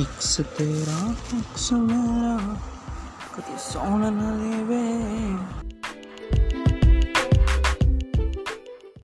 X ਤੇਰਾ x ਮੇਰਾ। ਕਦੇ ਸੌਣ ਨਾ ਦੇਵੇ